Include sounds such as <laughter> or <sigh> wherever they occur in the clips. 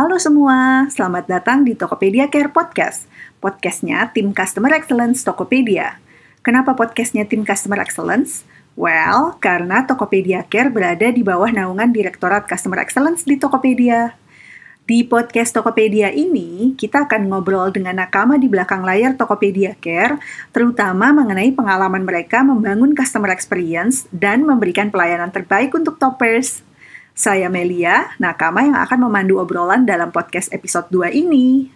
Halo semua, selamat datang di Tokopedia Care Podcast. Podcastnya tim Customer Excellence Tokopedia. Kenapa podcastnya tim Customer Excellence? Well, karena Tokopedia Care berada di bawah naungan Direktorat Customer Excellence di Tokopedia. Di podcast Tokopedia ini, kita akan ngobrol dengan nakama di belakang layar Tokopedia Care, terutama mengenai pengalaman mereka membangun customer experience dan memberikan pelayanan terbaik untuk toppers. Saya Melia, nakama yang akan memandu obrolan dalam podcast episode 2 ini.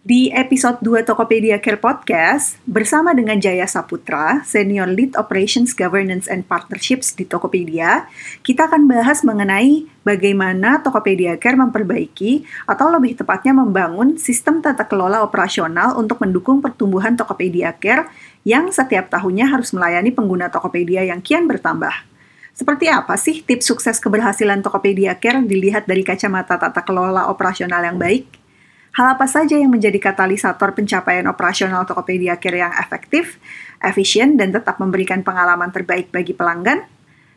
Di episode 2 Tokopedia Care Podcast, bersama dengan Jaya Saputra, Senior Lead Operations Governance and Partnerships di Tokopedia, kita akan bahas mengenai bagaimana Tokopedia Care memperbaiki atau lebih tepatnya membangun sistem tata kelola operasional untuk mendukung pertumbuhan Tokopedia Care yang setiap tahunnya harus melayani pengguna Tokopedia yang kian bertambah. Seperti apa sih tips sukses keberhasilan Tokopedia Care dilihat dari kacamata tata kelola operasional yang baik? Hal apa saja yang menjadi katalisator pencapaian operasional Tokopedia Care yang efektif, efisien, dan tetap memberikan pengalaman terbaik bagi pelanggan?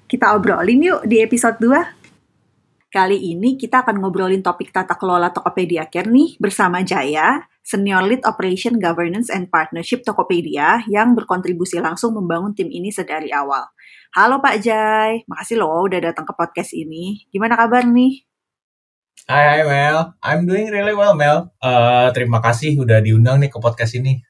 Kita obrolin yuk di episode 2. Kali ini kita akan ngobrolin topik tata kelola Tokopedia Care nih bersama Jaya, Senior Lead Operation Governance and Partnership Tokopedia yang berkontribusi langsung membangun tim ini sedari awal. Halo Pak Jai, makasih loh udah datang ke podcast ini. Gimana kabar nih? Hai, hai Mel, I'm doing really well Mel. Uh, terima kasih udah diundang nih ke podcast ini.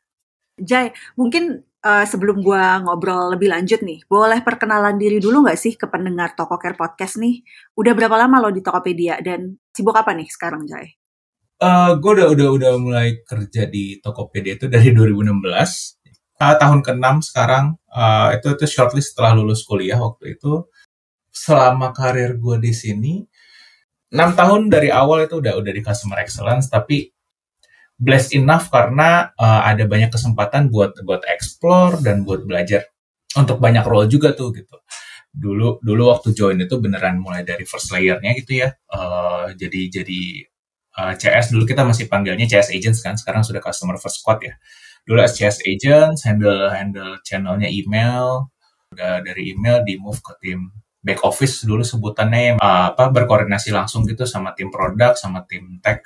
Jai, mungkin uh, sebelum gua ngobrol lebih lanjut nih, boleh perkenalan diri dulu nggak sih ke pendengar Toko Care Podcast nih? Udah berapa lama lo di Tokopedia dan sibuk apa nih sekarang Jai? Uh, gue udah udah udah mulai kerja di Tokopedia itu dari 2016 uh, tahun ke-6 sekarang uh, itu itu shortlist setelah lulus kuliah waktu itu. Selama karir gue di sini 6 tahun dari awal itu udah udah di customer excellence tapi blessed enough karena uh, ada banyak kesempatan buat buat explore dan buat belajar. Untuk banyak role juga tuh gitu. Dulu dulu waktu join itu beneran mulai dari first layernya gitu ya. Uh, jadi jadi uh, CS dulu kita masih panggilnya CS agents kan sekarang sudah customer first squad ya dulu SCS agent handle handle channelnya email. Udah dari email di move ke tim back office dulu sebutannya uh, apa berkoordinasi langsung gitu sama tim produk sama tim tech.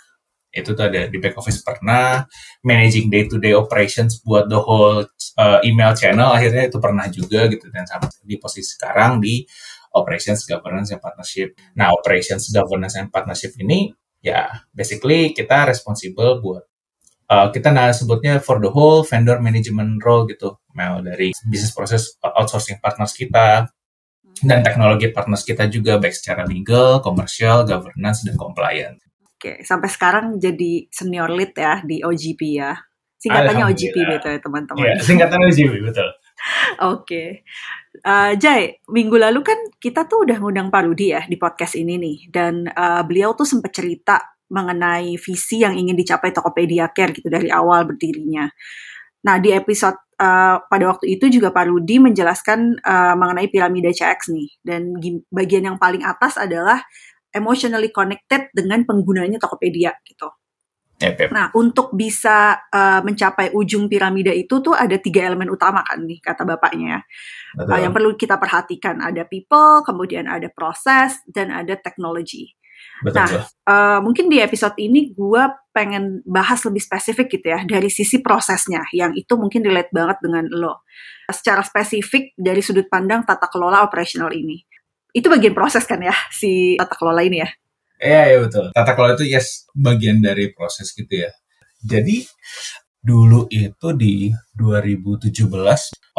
Itu tuh ada di back office pernah. Managing day to day operations buat the whole uh, email channel akhirnya itu pernah juga gitu. Dan sama di posisi sekarang di operations governance and partnership. Nah operations governance and partnership ini ya basically kita responsible buat uh, kita nah sebutnya for the whole vendor management role gitu, Mel dari bisnis proses outsourcing partners kita dan teknologi partners kita juga baik secara legal, commercial, governance dan compliance. Oke, sampai sekarang jadi senior lead ya di OGP ya. Singkatannya OGP gitu ya teman-teman. Iya, singkatannya OGP betul. <laughs> Oke. Uh, Jai, minggu lalu kan kita tuh udah ngundang Pak Rudi ya di podcast ini nih. Dan uh, beliau tuh sempat cerita mengenai visi yang ingin dicapai Tokopedia Care gitu dari awal berdirinya. Nah, di episode uh, pada waktu itu juga Pak Rudi menjelaskan uh, mengenai piramida CX nih. Dan bagian yang paling atas adalah emotionally connected dengan penggunanya Tokopedia gitu. Yep, yep. Nah, untuk bisa uh, mencapai ujung piramida itu tuh ada tiga elemen utama kan nih kata bapaknya. Uh, yang perlu kita perhatikan ada people, kemudian ada proses, dan ada teknologi. Betul, nah, Uh, mungkin di episode ini gue pengen bahas lebih spesifik gitu ya dari sisi prosesnya, yang itu mungkin relate banget dengan lo. Secara spesifik dari sudut pandang tata kelola operasional ini, itu bagian proses kan ya si tata kelola ini ya? Iya, iya betul. Tata kelola itu yes bagian dari proses gitu ya. Jadi dulu itu di 2017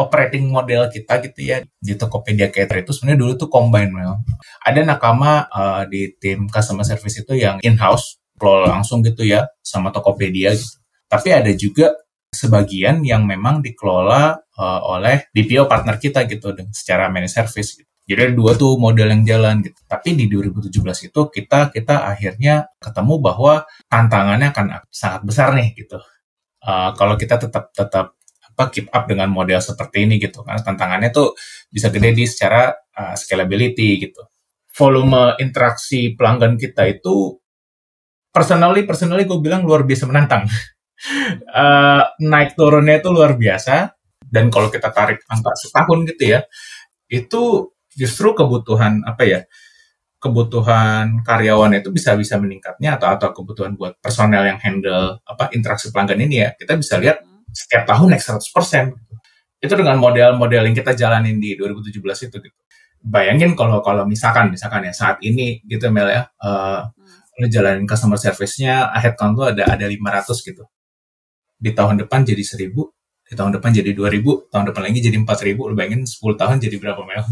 operating model kita gitu ya di Tokopedia Cater itu sebenarnya dulu tuh combine Mel. Ada nakama uh, di tim customer service itu yang in-house kelola langsung gitu ya sama Tokopedia gitu. Tapi ada juga sebagian yang memang dikelola uh, oleh BPO partner kita gitu secara managed service gitu. Jadi ada dua tuh model yang jalan gitu. Tapi di 2017 itu kita kita akhirnya ketemu bahwa tantangannya akan sangat besar nih gitu uh, kalau kita tetap tetap apa keep up dengan model seperti ini gitu karena tantangannya tuh bisa gede di secara uh, scalability gitu. Volume interaksi pelanggan kita itu personally personally gue bilang luar biasa menantang. Uh, <laughs> naik turunnya itu luar biasa. Dan kalau kita tarik angka setahun gitu ya itu justru kebutuhan apa ya kebutuhan karyawan itu bisa bisa meningkatnya atau atau kebutuhan buat personel yang handle apa interaksi pelanggan ini ya kita bisa lihat setiap tahun naik 100% gitu. itu dengan model-model yang kita jalanin di 2017 itu gitu. Bayangin kalau kalau misalkan misalkan ya saat ini gitu Mel ya uh, lu jalanin customer service-nya headcount lu ada ada 500 gitu. Di tahun depan jadi 1000 di tahun depan jadi 2000 tahun depan lagi jadi 4000 lu bayangin 10 tahun jadi berapa Mel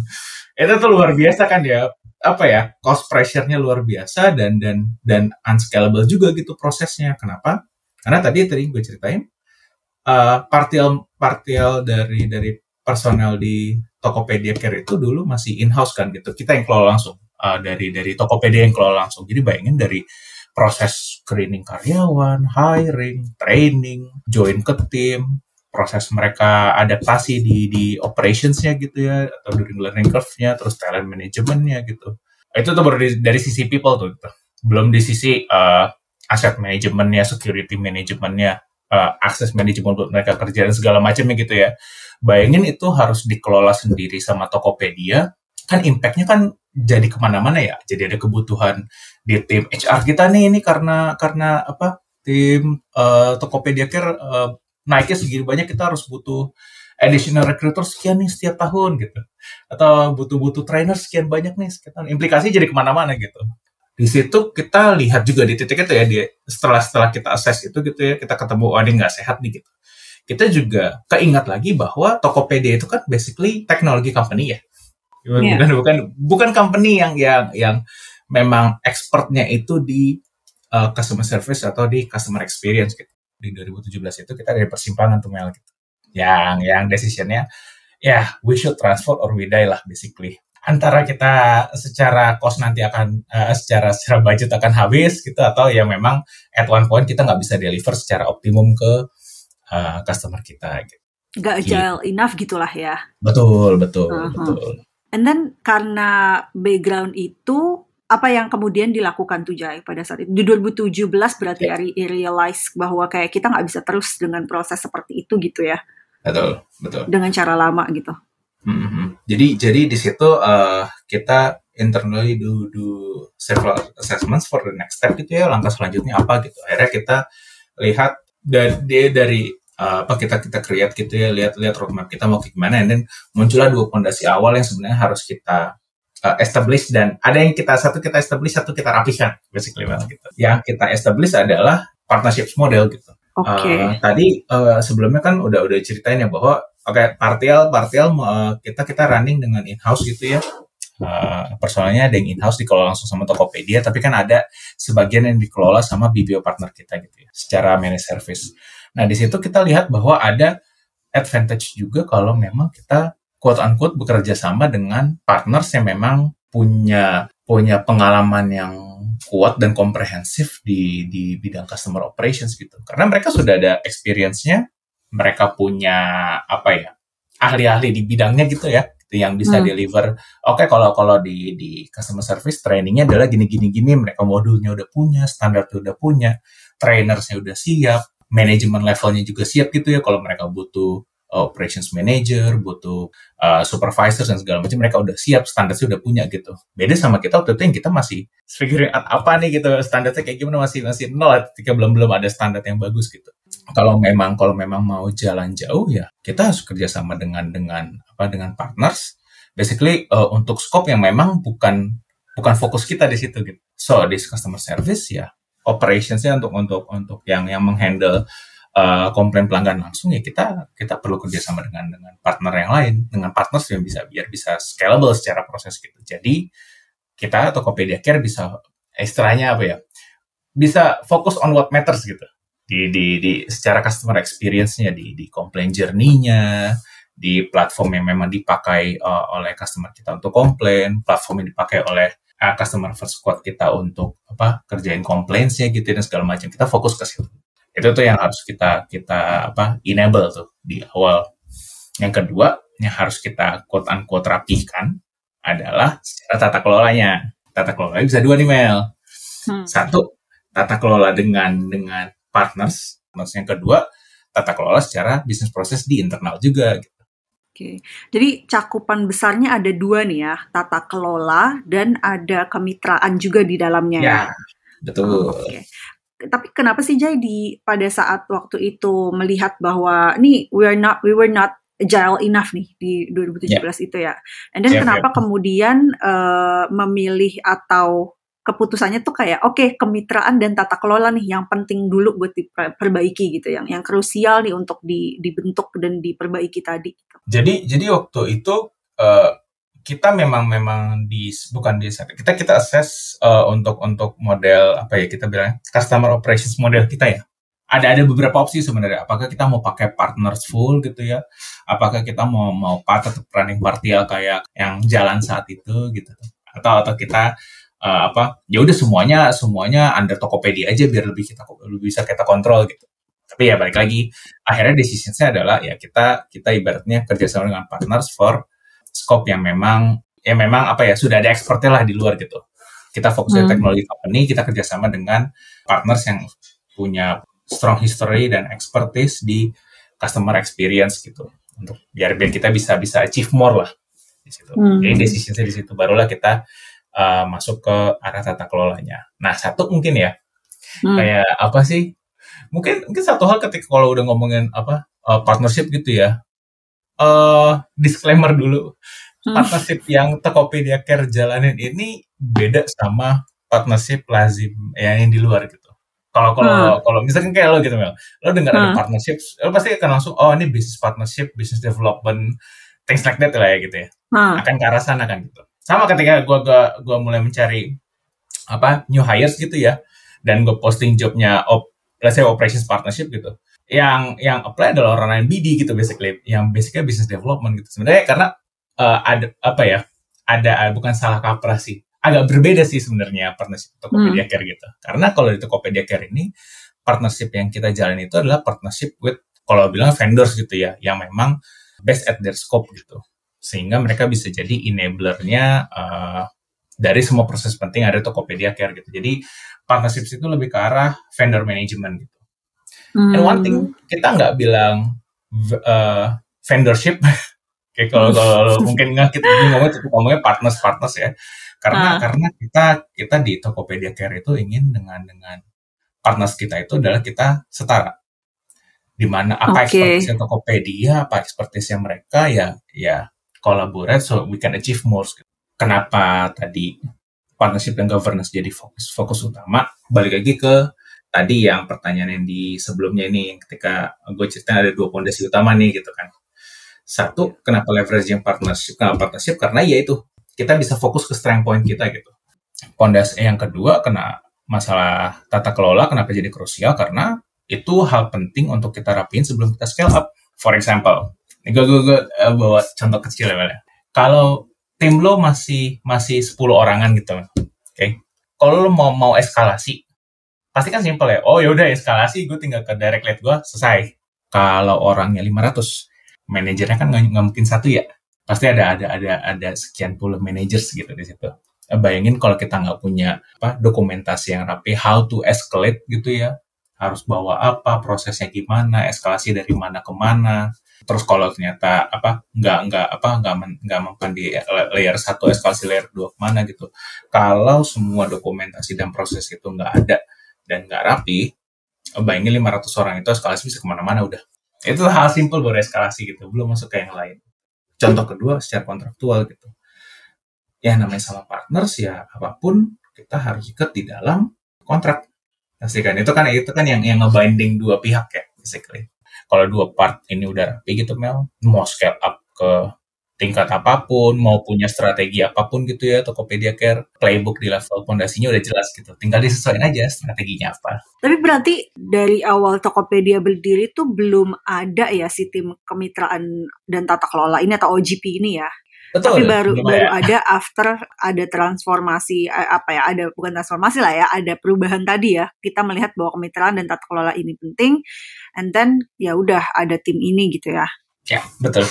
itu tuh luar biasa kan ya apa ya cost pressure-nya luar biasa dan dan dan unscalable juga gitu prosesnya kenapa karena tadi tadi gue ceritain uh, partial partial dari dari personel di Tokopedia Care itu dulu masih in-house kan gitu. Kita yang kelola langsung uh, dari dari Tokopedia yang kelola langsung. Jadi bayangin dari proses screening karyawan, hiring, training, join ke tim, proses mereka adaptasi di di operationsnya gitu ya atau during learning curve-nya, terus talent managementnya gitu. Itu tuh baru dari, dari sisi people tuh, gitu. belum di sisi uh, asset manajemennya, security manajemennya, uh, access management buat mereka kerja dan segala macamnya gitu ya bayangin itu harus dikelola sendiri sama Tokopedia, kan impactnya kan jadi ke mana-mana ya. Jadi ada kebutuhan di tim HR kita nih ini karena karena apa tim uh, Tokopedia Care uh, naiknya segini banyak kita harus butuh additional recruiter sekian nih setiap tahun gitu atau butuh-butuh trainer sekian banyak nih sekian implikasi jadi ke mana-mana gitu di situ kita lihat juga di titik itu ya di setelah setelah kita assess itu gitu ya kita ketemu oh ini nggak sehat nih gitu kita juga keingat lagi bahwa Tokopedia itu kan basically teknologi company ya. Yeah. Bukan bukan bukan company yang yang yang memang expertnya itu di uh, customer service atau di customer experience gitu. Di 2017 itu kita dari persimpangan tuh Mel gitu. Yang yang decisionnya ya yeah, we should transfer or we die lah basically. Antara kita secara cost nanti akan uh, secara secara budget akan habis gitu atau ya memang at one point kita nggak bisa deliver secara optimum ke uh, customer kita. Gitu. Gak agile gitu. enough gitulah ya. Betul, betul, uh -huh. betul. And then karena background itu apa yang kemudian dilakukan tuh Jai pada saat itu di 2017 berarti yeah. Ya. realize bahwa kayak kita nggak bisa terus dengan proses seperti itu gitu ya. Betul, betul. Dengan cara lama gitu. Mm -hmm. Jadi jadi di situ uh, kita internally do do several assessments for the next step gitu ya langkah selanjutnya apa gitu. Akhirnya kita lihat dan dia dari uh, apa kita kita create gitu ya lihat lihat roadmap kita mau gimana dan muncullah dua fondasi awal yang sebenarnya harus kita uh, establish dan ada yang kita satu kita establish satu kita rapikan basically well, gitu. Yang kita establish adalah partnership model gitu. Okay. Uh, tadi uh, sebelumnya kan udah udah ceritain ya bahwa oke okay, partial partial uh, kita kita running dengan in house gitu ya uh, personalnya ada yang in-house dikelola langsung sama Tokopedia, tapi kan ada sebagian yang dikelola sama BBO partner kita gitu ya, secara managed service. Nah, di situ kita lihat bahwa ada advantage juga kalau memang kita quote unquote bekerja sama dengan partners yang memang punya punya pengalaman yang kuat dan komprehensif di di bidang customer operations gitu. Karena mereka sudah ada experience-nya, mereka punya apa ya? ahli-ahli di bidangnya gitu ya yang bisa hmm. deliver. Oke, okay, kalau kalau di di customer service trainingnya adalah gini gini gini, mereka modulnya udah punya, standar udah punya, trainersnya udah siap, manajemen levelnya juga siap gitu ya. Kalau mereka butuh uh, operations manager, butuh uh, supervisor dan segala macam mereka udah siap, standarnya udah punya gitu. Beda sama kita waktu itu yang kita masih figuring out apa nih gitu, standarnya kayak gimana masih masih nol ketika belum belum ada standar yang bagus gitu. Kalau memang kalau memang mau jalan jauh ya kita harus kerjasama dengan dengan apa dengan partners. Basically uh, untuk scope yang memang bukan bukan fokus kita di situ gitu. So this customer service ya operationsnya untuk untuk untuk yang yang menghandle uh, komplain pelanggan langsung ya kita kita perlu kerjasama dengan dengan partner yang lain dengan partners yang bisa biar bisa scalable secara proses gitu. Jadi kita Tokopedia Care bisa istilahnya apa ya bisa fokus on what matters gitu di di di secara customer experience-nya di di complaint journey-nya di platform yang memang dipakai uh, oleh customer kita untuk komplain, platform yang dipakai oleh uh, customer first squad kita untuk apa kerjain complaints-nya gitu dan segala macam. Kita fokus ke situ. Itu tuh yang harus kita kita apa enable tuh di awal. Yang kedua yang harus kita quote unquote rapihkan adalah secara tata kelolanya. Tata kelola bisa dua nih Mel. Hmm. Satu, tata kelola dengan dengan partners. Terus yang kedua, tata kelola secara bisnis proses di internal juga. Gitu. Oke, jadi cakupan besarnya ada dua nih ya, tata kelola dan ada kemitraan juga di dalamnya ya. Ya, betul. Oh, Oke. Tapi kenapa sih Jay di pada saat waktu itu melihat bahwa nih we are not we were not agile enough nih di 2017 itu ya. And then Yep, kenapa kemudian eh, memilih atau keputusannya tuh kayak oke kemitraan dan tata kelola nih yang penting dulu buat diperbaiki gitu yang yang krusial nih untuk di, dibentuk dan diperbaiki tadi. Jadi jadi waktu itu uh, kita memang memang di bukan di kita kita assess uh, untuk untuk model apa ya kita bilang customer operations model kita ya. Ada ada beberapa opsi sebenarnya. Apakah kita mau pakai partners full gitu ya? Apakah kita mau mau part atau running partial kayak yang jalan saat itu gitu? Atau atau kita uh, apa ya udah semuanya semuanya under Tokopedia aja biar lebih kita lebih bisa kita kontrol gitu. Tapi ya balik lagi akhirnya decisionnya adalah ya kita kita ibaratnya kerjasama dengan partners for scope yang memang ya memang apa ya sudah ada expertnya lah di luar gitu. Kita fokus hmm. di teknologi company, kita kerjasama dengan partners yang punya strong history dan expertise di customer experience gitu untuk biar biar kita bisa bisa achieve more lah di situ. Hmm. Jadi decisionnya di situ barulah kita uh, masuk ke arah tata kelolanya. Nah, satu mungkin ya, hmm. kayak apa sih? Mungkin mungkin satu hal ketika kalau udah ngomongin apa uh, partnership gitu ya, uh, disclaimer dulu, hmm. partnership yang Tokopedia Care jalanin ini beda sama partnership lazim ya, yang di luar gitu. Kalau kalau hmm. kalau misalkan kayak lo gitu Mel, lo dengar hmm. ada partnership, lo pasti akan langsung oh ini business partnership, business development, things like that lah ya gitu ya. Hmm. Akan ke arah sana kan gitu sama ketika gue gua, gua mulai mencari apa new hires gitu ya dan gue posting jobnya op, let's say operations partnership gitu yang yang apply adalah orang lain BD gitu basically yang basicnya business development gitu sebenarnya karena uh, ada apa ya ada bukan salah kaprah sih agak berbeda sih sebenarnya partnership Tokopedia hmm. Care gitu karena kalau di Tokopedia Care ini partnership yang kita jalan itu adalah partnership with kalau bilang vendors gitu ya yang memang best at their scope gitu sehingga mereka bisa jadi enablernya uh, dari semua proses penting ada Tokopedia Care gitu. Jadi partnership itu lebih ke arah vendor management gitu. Hmm. And one thing kita nggak bilang uh, vendorship, <laughs> kayak kalau kalau <laughs> mungkin nggak kita ngomongnya ngomongnya partners partners ya, karena uh. karena kita kita di Tokopedia Care itu ingin dengan dengan partners kita itu adalah kita setara di mana apa okay. expertise Tokopedia, apa expertise mereka ya ya collaborate so we can achieve more. Kenapa tadi partnership dan governance jadi fokus fokus utama? Balik lagi ke tadi yang pertanyaan yang di sebelumnya ini ketika gue cerita ada dua pondasi utama nih gitu kan. Satu, kenapa leveraging partnership? Kenapa partnership? Karena ya itu kita bisa fokus ke strength point kita gitu. Pondasi yang kedua kena masalah tata kelola kenapa jadi krusial karena itu hal penting untuk kita rapiin sebelum kita scale up. For example, gue gue, gue uh, bawa contoh kecil ya kalau tim lo masih masih 10 orangan gitu oke okay? kalau lo mau mau eskalasi pasti kan simpel ya. Oh yaudah eskalasi gue tinggal ke direct lead gue selesai. Kalau orangnya 500 manajernya kan nggak mungkin satu ya. Pasti ada ada ada ada sekian puluh managers gitu di situ. Bayangin kalau kita nggak punya apa dokumentasi yang rapi how to escalate gitu ya. Harus bawa apa prosesnya gimana eskalasi dari mana ke mana. Terus kalau ternyata apa nggak nggak apa nggak nggak mempan di layer satu eskalasi layer dua ke mana gitu. Kalau semua dokumentasi dan proses itu nggak ada dan nggak rapi bayangin 500 orang itu eskalasi bisa ke mana-mana udah. Itu hal simpel baru eskalasi gitu belum masuk ke yang lain. Contoh kedua secara kontraktual gitu. Ya namanya sama partners ya apa pun kita harus ikat di dalam kontrak. Pasti kan itu kan itu kan yang yang ngebinding dua pihak ya basically. Kalau dua part ini udah rapi gitu Mel, mau scale up ke tingkat apa pun, mau punya strategi apa pun gitu ya, Tokopedia Care, playbook di level fondasinya udah jelas gitu. Tinggal disesuaikan aja strateginya apa. Tapi berarti dari awal Tokopedia berdiri tuh belum ada ya si tim kemitraan dan tata kelola ini atau OGP ini ya? Betul. Tapi baru baru ya. ada after ada transformasi eh, apa ya ada bukan transformasi lah ya ada perubahan tadi ya kita melihat bahwa kemitraan dan tata kelola ini penting and then ya udah ada tim ini gitu ya. Ya betul.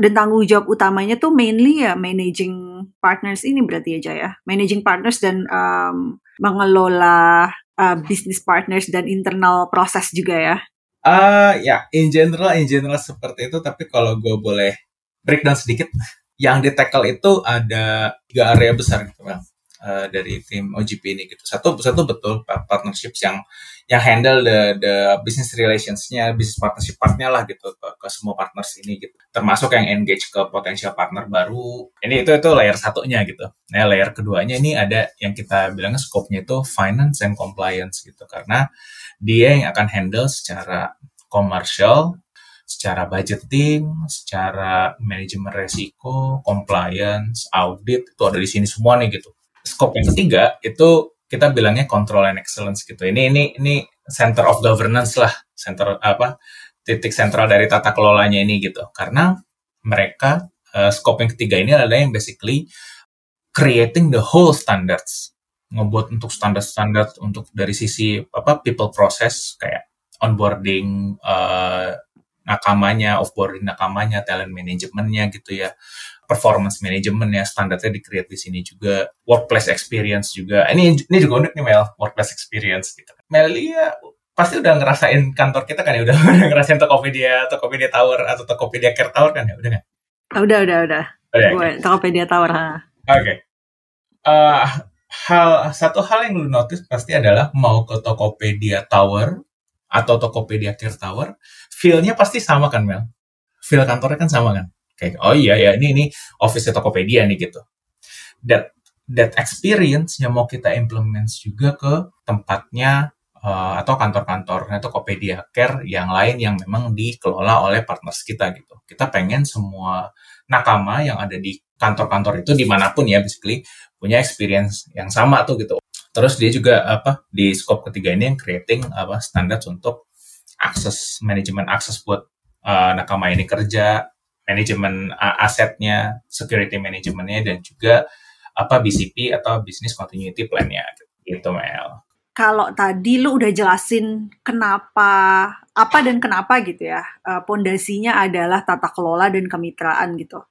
Dan tanggung jawab utamanya tuh mainly ya managing partners ini berarti aja ya managing partners dan um, mengelola uh, business partners dan internal proses juga ya. Uh, ya, in general, in general seperti itu. Tapi kalau gue boleh breakdown sedikit. Yang di tackle itu ada tiga area besar gitu, Mel. Uh, dari tim OGP ini gitu. Satu satu betul partnerships yang yang handle the the business relationsnya, business partnership partnya lah gitu ke, ke semua partners ini gitu. Termasuk yang engage ke potensial partner baru. Ini itu itu layer satunya gitu. Nah layer keduanya ini ada yang kita bilangnya scope-nya itu finance and compliance gitu karena dia yang akan handle secara commercial, secara budgeting, secara manajemen resiko, compliance, audit itu ada di sini semua nih gitu. Scope yang ketiga itu kita bilangnya control and excellence gitu. Ini ini ini center of governance lah, center apa titik sentral dari tata kelolanya ini gitu. Karena mereka uh, scope yang ketiga ini adalah yang basically creating the whole standards, ngebuat untuk standar-standar untuk dari sisi apa people process kayak onboarding uh, nakamanya, offboarding nakamanya, talent manajemennya gitu ya performance management ya standarnya di create di sini juga workplace experience juga. Ini ini juga unik nih Mel workplace experience gitu. Melia pasti udah ngerasain kantor kita kan ya? Udah, <laughs> udah ngerasain Tokopedia Tokopedia Tower atau Tokopedia Care Tower kan ya? Udah kan? Udah udah udah. Oh, ya, Tokopedia Tower ha. Oke. Okay. uh, hal satu hal yang lu notice pasti adalah mau ke Tokopedia Tower atau Tokopedia Care Tower feel-nya pasti sama kan Mel? Feel kantornya kan sama kan kayak oh iya ya ini ini office Tokopedia nih gitu. That that experience yang mau kita implement juga ke tempatnya uh, atau kantor-kantornya Tokopedia Care yang lain yang memang dikelola oleh partners kita gitu. Kita pengen semua nakama yang ada di kantor-kantor itu di mana pun ya basically punya experience yang sama tuh gitu. Terus dia juga apa di scope ketiga ini yang creating apa standar untuk akses manajemen akses buat uh, nakama ini kerja manajemen uh, asetnya, security manajemennya, dan juga apa BCP atau business continuity plan-nya gitu Mel. Kalau tadi lu udah jelasin kenapa apa dan kenapa gitu ya, pondasinya uh, adalah tata kelola dan kemitraan gitu.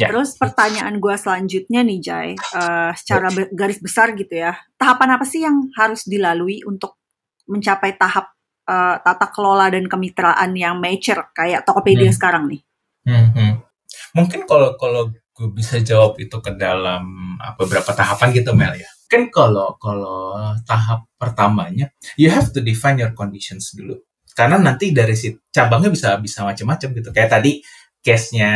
Ya. Terus pertanyaan gue selanjutnya nih Jai, uh, secara be garis besar gitu ya, tahapan apa sih yang harus dilalui untuk mencapai tahap uh, tata kelola dan kemitraan yang mature kayak Tokopedia hmm. sekarang nih? Hmm, hmm. Mungkin kalau kalau gue bisa jawab itu ke dalam beberapa tahapan gitu Mel ya. Kan kalau kalau tahap pertamanya you have to define your conditions dulu. Karena nanti dari si cabangnya bisa bisa macam-macam gitu. Kayak tadi case-nya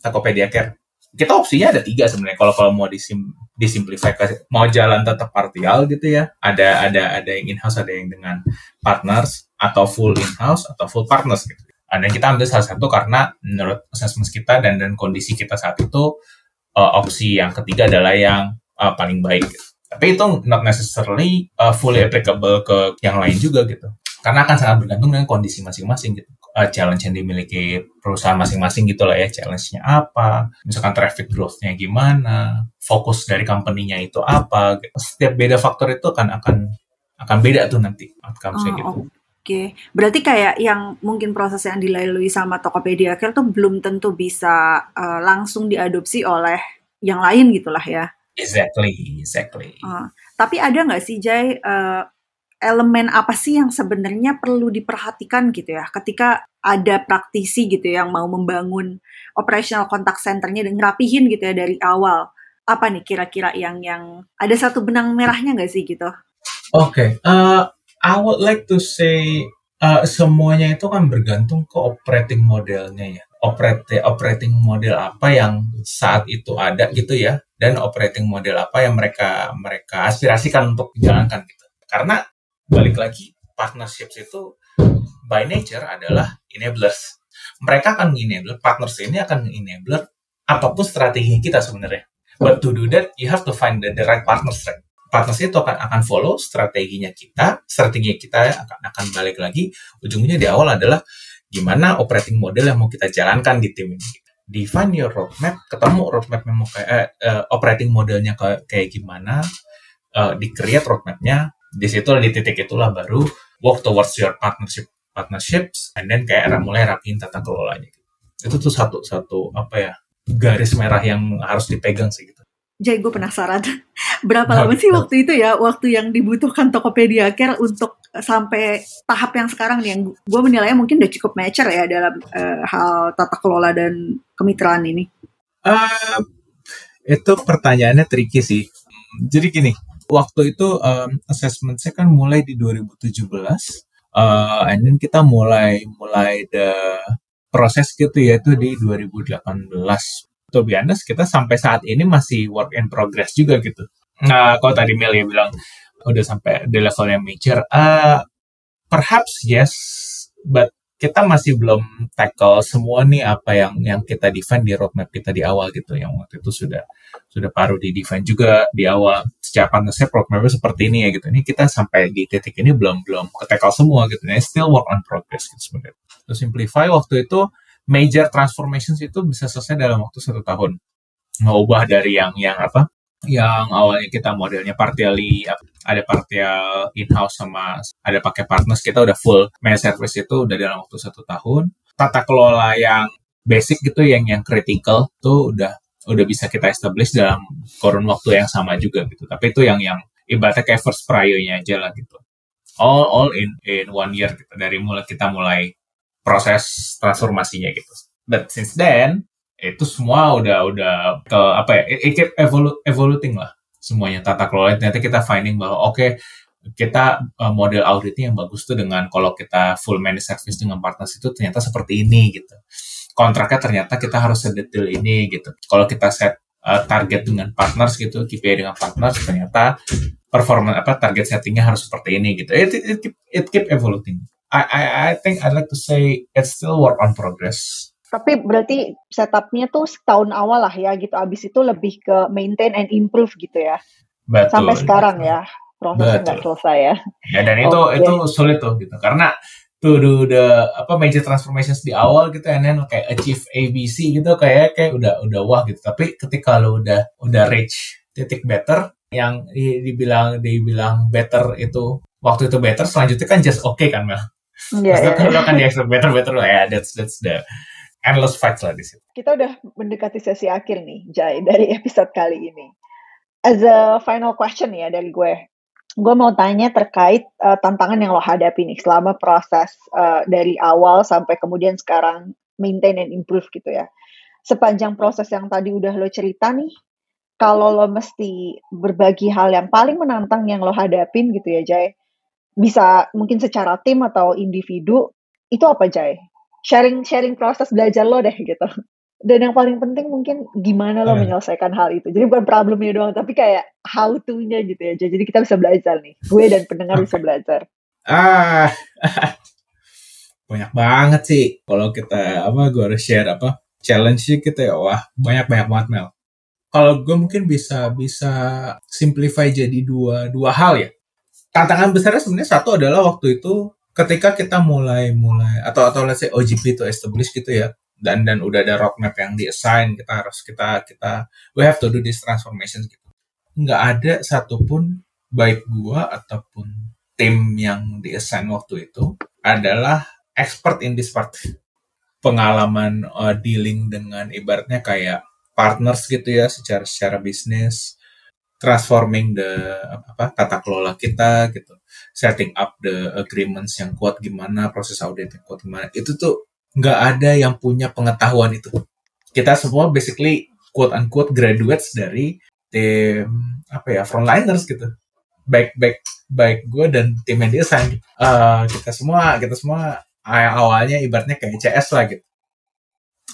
Tokopedia Care. Kita opsinya ada tiga sebenarnya. Kalau kalau mau disim, disimplify mau jalan tetap partial gitu ya. Ada ada ada yang in house, ada yang dengan partners atau full in house atau full partners gitu. Uh, dan kita ambil salah satu karena menurut assessment kita dan dan kondisi kita saat itu uh, opsi yang ketiga adalah yang uh, paling baik. Gitu. Tapi itu not necessarily uh, fully applicable ke yang lain juga gitu. Karena akan sangat bergantung dengan kondisi masing-masing gitu. Uh, challenge yang dimiliki perusahaan masing-masing gitu lah ya. Challenge-nya apa, misalkan traffic growth-nya gimana, fokus dari company-nya itu apa. Gitu. Setiap beda faktor itu akan akan akan beda tuh nanti outcome-nya oh, gitu. Oke, berarti kayak yang mungkin proses yang dilalui sama Tokopedia Care tuh belum tentu bisa uh, langsung diadopsi oleh yang lain gitulah ya. Exactly, exactly. Uh, tapi ada nggak sih Jay uh, elemen apa sih yang sebenarnya perlu diperhatikan gitu ya ketika ada praktisi gitu yang mau membangun operational contact centernya dan ngerapihin gitu ya dari awal. Apa nih kira-kira yang yang ada satu benang merahnya nggak sih gitu? Oke, okay. uh, I would like to say uh, semuanya itu kan bergantung ke operating modelnya ya. Operating operating model apa yang saat itu ada gitu ya, dan operating model apa yang mereka mereka aspirasikan untuk dijalankan gitu. Karena balik lagi partnerships itu by nature adalah enablers. Mereka akan enable partners ini akan enabler apa pun strategi kita sebenarnya. But to do that, you have to find the, the right partners, right? Partners itu akan akan follow strateginya kita, strategi kita akan akan balik lagi. Ujungnya di awal adalah gimana operating model yang mau kita jalankan di tim ini. Define your roadmap, ketemu roadmap mau kayak uh, operating modelnya kayak, gimana, uh, di create roadmapnya. Di situ di titik itulah baru work towards your partnership partnerships, and then kayak mulai rapiin tata kelolanya. Itu tuh satu satu apa ya garis merah yang harus dipegang sih gitu. Jay, gue penasaran. <laughs> Berapa lama sih waktu itu ya, waktu yang dibutuhkan Tokopedia Care untuk sampai tahap yang sekarang nih, yang gue menilainya mungkin udah cukup mature ya dalam uh, hal tata kelola dan kemitraan ini? Uh, itu pertanyaannya tricky sih. Jadi gini, waktu itu um, assessment saya kan mulai di 2017, uh, and then kita mulai mulai the proses gitu ya itu di 2018 to be honest, kita sampai saat ini masih work in progress juga gitu. Nah, kalau tadi Mel ya bilang udah sampai di level yang major, uh, perhaps yes, but kita masih belum tackle semua nih apa yang yang kita define di roadmap kita di awal gitu. Yang waktu itu sudah sudah paruh di define juga di awal. Secara partnership roadmapnya seperti ini ya gitu. Ini kita sampai di titik ini belum belum ke tackle semua gitu. Ini still work on progress gitu sebenarnya. To simplify waktu itu major transformations itu bisa selesai dalam waktu satu tahun. Mengubah dari yang yang apa? Yang awalnya kita modelnya partially ada partial in-house sama ada pakai partners kita udah full main service itu udah dalam waktu satu tahun. Tata kelola yang basic gitu yang yang critical tuh udah udah bisa kita establish dalam kurun waktu yang sama juga gitu. Tapi itu yang yang ibaratnya kayak first priornya aja lah gitu. All all in in one year gitu dari mulai kita mulai proses transformasinya gitu. But since then itu semua udah udah ke apa ya? It, it keep evolu evoluting lah semuanya tata kelola. Ternyata kita finding bahwa oke okay, kita uh, model auditnya yang bagus tuh dengan kalau kita full managed service dengan partners itu ternyata seperti ini gitu. Kontraknya ternyata kita harus sedetail ini gitu. Kalau kita set uh, target dengan partners gitu, KPI dengan partners ternyata performa apa target settingnya harus seperti ini gitu. It, it, it keep it keep evolving. I, I, I think I'd like to say it's still work on progress. Tapi berarti setupnya tuh setahun awal lah ya gitu. Abis itu lebih ke maintain and improve gitu ya. Betul. Sampai sekarang betul. ya prosesnya nggak selesai ya. Ya dan itu okay. itu sulit tuh gitu karena tuh udah apa major transformations di awal gitu and then kayak achieve ABC gitu kayak kayak udah udah wah gitu tapi ketika lo udah udah reach titik better yang dibilang dibilang better itu waktu itu better selanjutnya kan just oke okay kan Mel Yeah, yeah. Kalau kan di expect better better lah ya. That's that's the endless fight lah di situ. Kita udah mendekati sesi akhir nih, Jai, dari episode kali ini. As a final question ya dari gue, gue mau tanya terkait uh, tantangan yang lo hadapi nih selama proses uh, dari awal sampai kemudian sekarang maintain and improve gitu ya. Sepanjang proses yang tadi udah lo cerita nih, kalau lo mesti berbagi hal yang paling menantang yang lo hadapin gitu ya, Jai, bisa mungkin secara tim atau individu itu apa Jay? Sharing sharing proses belajar lo deh gitu. Dan yang paling penting mungkin gimana lo hmm. menyelesaikan hal itu. Jadi bukan problemnya doang, tapi kayak how to-nya gitu ya. Jadi kita bisa belajar nih. Gue dan pendengar bisa belajar. Ah, <laughs> banyak banget sih. Kalau kita apa, gue harus share apa challenge sih kita ya. Wah, banyak banyak banget Mel. Kalau gue mungkin bisa bisa simplify jadi dua dua hal ya tantangan besarnya sebenarnya satu adalah waktu itu ketika kita mulai mulai atau atau let's say OGP itu establish gitu ya dan dan udah ada roadmap yang di assign kita harus kita kita we have to do this transformation gitu. Nggak ada satupun baik gua ataupun tim yang di assign waktu itu adalah expert in this part. Pengalaman uh, dealing dengan ibaratnya kayak partners gitu ya secara secara bisnis transforming the apa tata kelola kita gitu. Setting up the agreements yang kuat gimana proses audit yang kuat gimana. Itu tuh nggak ada yang punya pengetahuan itu. Kita semua basically quote unquote graduates dari tim apa ya frontliners gitu. Baik baik baik gue dan tim yang desain uh, kita semua kita semua awalnya ibaratnya kayak CS lah gitu.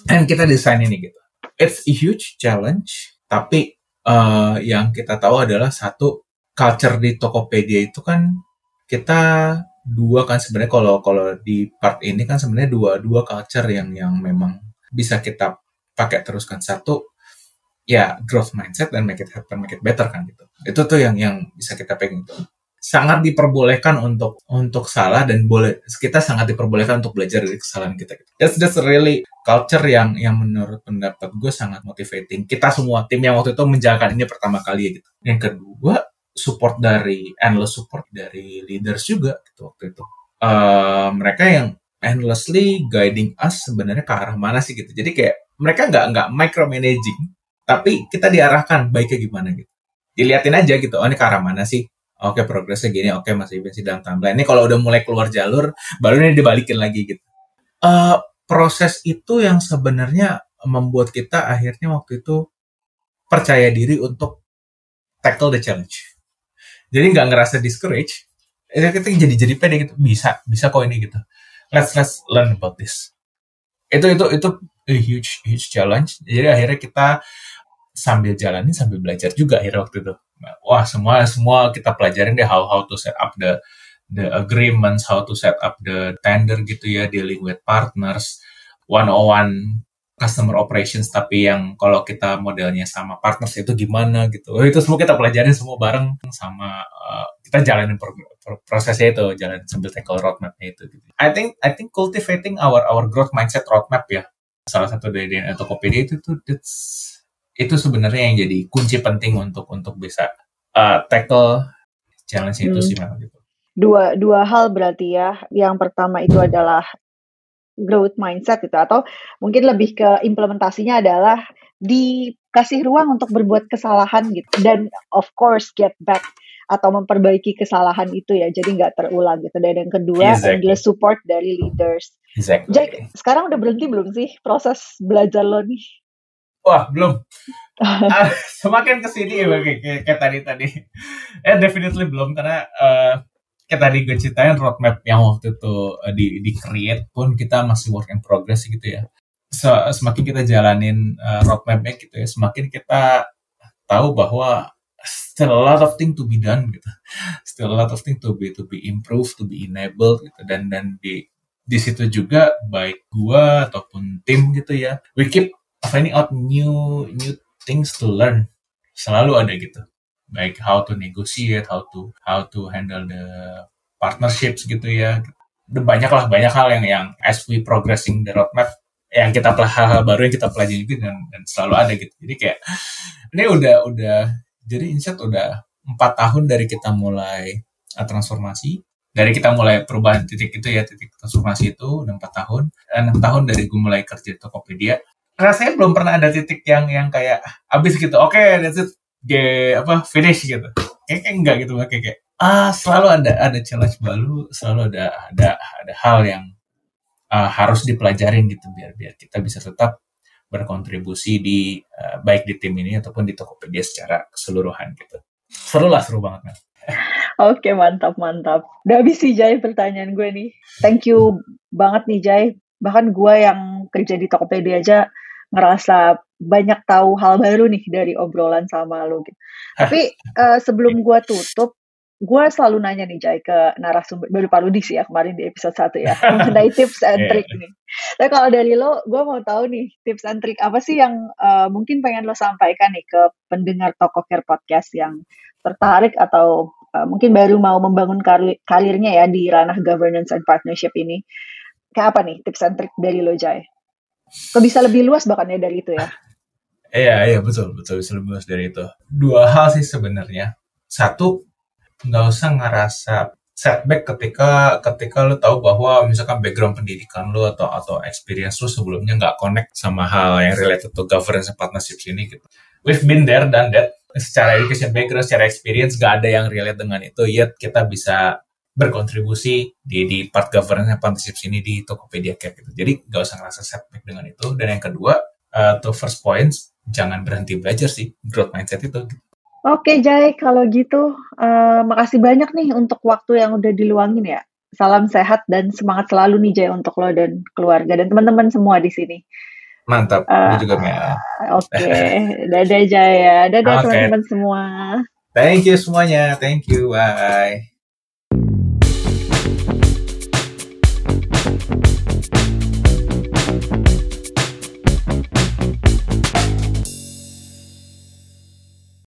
Dan kita desain ini gitu. It's a huge challenge tapi uh, yang kita tahu adalah satu culture di Tokopedia itu kan kita dua kan sebenarnya kalau kalau di part ini kan sebenarnya dua dua culture yang yang memang bisa kita pakai teruskan satu ya growth mindset dan make it happen make it better kan gitu. Itu tuh yang yang bisa kita pegang itu sangat diperbolehkan untuk untuk salah dan boleh kita sangat diperbolehkan untuk belajar dari kesalahan kita. That's that's really culture yang yang menurut pendapat gue sangat motivating. Kita semua tim yang waktu itu menjalankan ini pertama kali gitu. Yang kedua support dari endless support dari leaders juga gitu waktu itu. Uh, mereka yang endlessly guiding us sebenarnya ke arah mana sih gitu. Jadi kayak mereka nggak nggak micromanaging tapi kita diarahkan baiknya gimana gitu. Diliatin aja gitu, oh ini ke arah mana sih? Oke progresnya gini, oke masih masih dalam timeline. Ini kalau udah mulai keluar jalur, baru ini dibalikin lagi gitu. Uh, proses itu yang sebenarnya membuat kita akhirnya waktu itu percaya diri untuk tackle the challenge. Jadi nggak ngerasa discourage, kita jadi jadi pede gitu, bisa bisa kok ini gitu. Let's let's learn about this. Itu itu itu a huge huge challenge. Jadi akhirnya kita sambil jalanin sambil belajar juga akhirnya waktu itu wah semua semua kita pelajarin deh how how to set up the the agreements, how to set up the tender gitu ya, dealing with partners, one on one customer operations tapi yang kalau kita modelnya sama partners itu gimana gitu. Oh, itu semua kita pelajarin semua bareng sama uh, kita jalanin pro, pro, prosesnya itu, jalan sambil tackle roadmapnya itu. Gitu. I think I think cultivating our our growth mindset roadmap ya salah satu dari DNA Tokopedia itu tuh itu sebenarnya yang jadi kunci penting untuk untuk bisa uh, tackle challenge hmm. itu sih memang gitu. Dua dua hal berarti ya. Yang pertama itu adalah growth mindset gitu atau mungkin lebih ke implementasinya adalah dikasih ruang untuk berbuat kesalahan gitu dan of course get back atau memperbaiki kesalahan itu ya jadi nggak terulang gitu dan yang kedua exactly. adalah support dari leaders. Exactly. Jack sekarang udah berhenti belum sih proses belajar lo nih? Wah, belum. uh, semakin ke sini ya kayak, kayak, tadi tadi. Eh, definitely belum karena uh, kayak tadi gue ceritain roadmap yang waktu itu uh, di di create pun kita masih work in progress gitu ya. So, semakin kita jalanin uh, roadmapnya gitu ya, semakin kita tahu bahwa still a lot of thing to be done gitu. Still a lot of thing to be to be improved, to be enabled gitu dan dan di di situ juga baik gua ataupun tim gitu ya. We keep finding out new new things to learn. Selalu ada gitu. Baik how to negotiate how to how to handle the partnerships gitu ya. Banyak lah banyak hal yang yang as we progressing the roadmap yang kita hal-hal baru yang kita pelajari gitu dan, dan selalu ada gitu. Jadi kayak ini udah udah jadi insight udah empat tahun dari kita mulai uh, transformasi. Dari kita mulai perubahan titik itu ya titik transformasi itu udah empat tahun. Enam tahun dari gue mulai kerja di Tokopedia rasanya belum pernah ada titik yang yang kayak abis gitu oke okay, that's it G, apa finish gitu kayak enggak gitu kayak kayak ah selalu ada ada challenge baru selalu ada ada ada hal yang uh, harus dipelajarin gitu biar biar kita bisa tetap berkontribusi di uh, baik di tim ini ataupun di Tokopedia secara keseluruhan gitu seru lah seru banget kan Oke mantap mantap. Udah habis sih Jai pertanyaan gue nih. Thank you banget nih Jai. Bahkan gue yang kerja di Tokopedia aja ngerasa banyak tahu hal baru nih dari obrolan sama lo gitu. Tapi uh, sebelum gue tutup, gue selalu nanya nih Jai ke narasumber baru Paludi sih ya kemarin di episode satu ya <laughs> mengenai tips and trick nih. Tapi kalau dari lo, gue mau tahu nih tips and trick apa sih yang uh, mungkin pengen lo sampaikan nih ke pendengar Toko Care Podcast yang tertarik atau uh, mungkin baru mau membangun karir karirnya ya di ranah governance and partnership ini. Kayak apa nih tips and trick dari lo Jai? Kok bisa lebih luas bahkan ya dari itu ya? Iya, iya betul, betul bisa lebih luas dari itu. Dua hal sih sebenarnya. Satu, nggak usah ngerasa setback ketika ketika lo tahu bahwa misalkan background pendidikan lo atau atau experience lo sebelumnya nggak connect sama hal yang related to governance and partnerships ini gitu. We've been there dan that secara education background, secara experience nggak ada yang relate dengan itu. Yet kita bisa berkontribusi di di part governance partnership ini di Tokopedia Care gitu. Jadi nggak usah ngerasa setback dengan itu. Dan yang kedua, uh, to first points, jangan berhenti belajar sih growth mindset itu. Oke Jai, kalau gitu uh, makasih banyak nih untuk waktu yang udah diluangin ya. Salam sehat dan semangat selalu nih Jai untuk lo dan keluarga dan teman-teman semua di sini. Mantap, uh, juga Mel. Oke, okay. <laughs> dadah Jaya, dadah okay. teman-teman semua. Thank you semuanya, thank you, bye.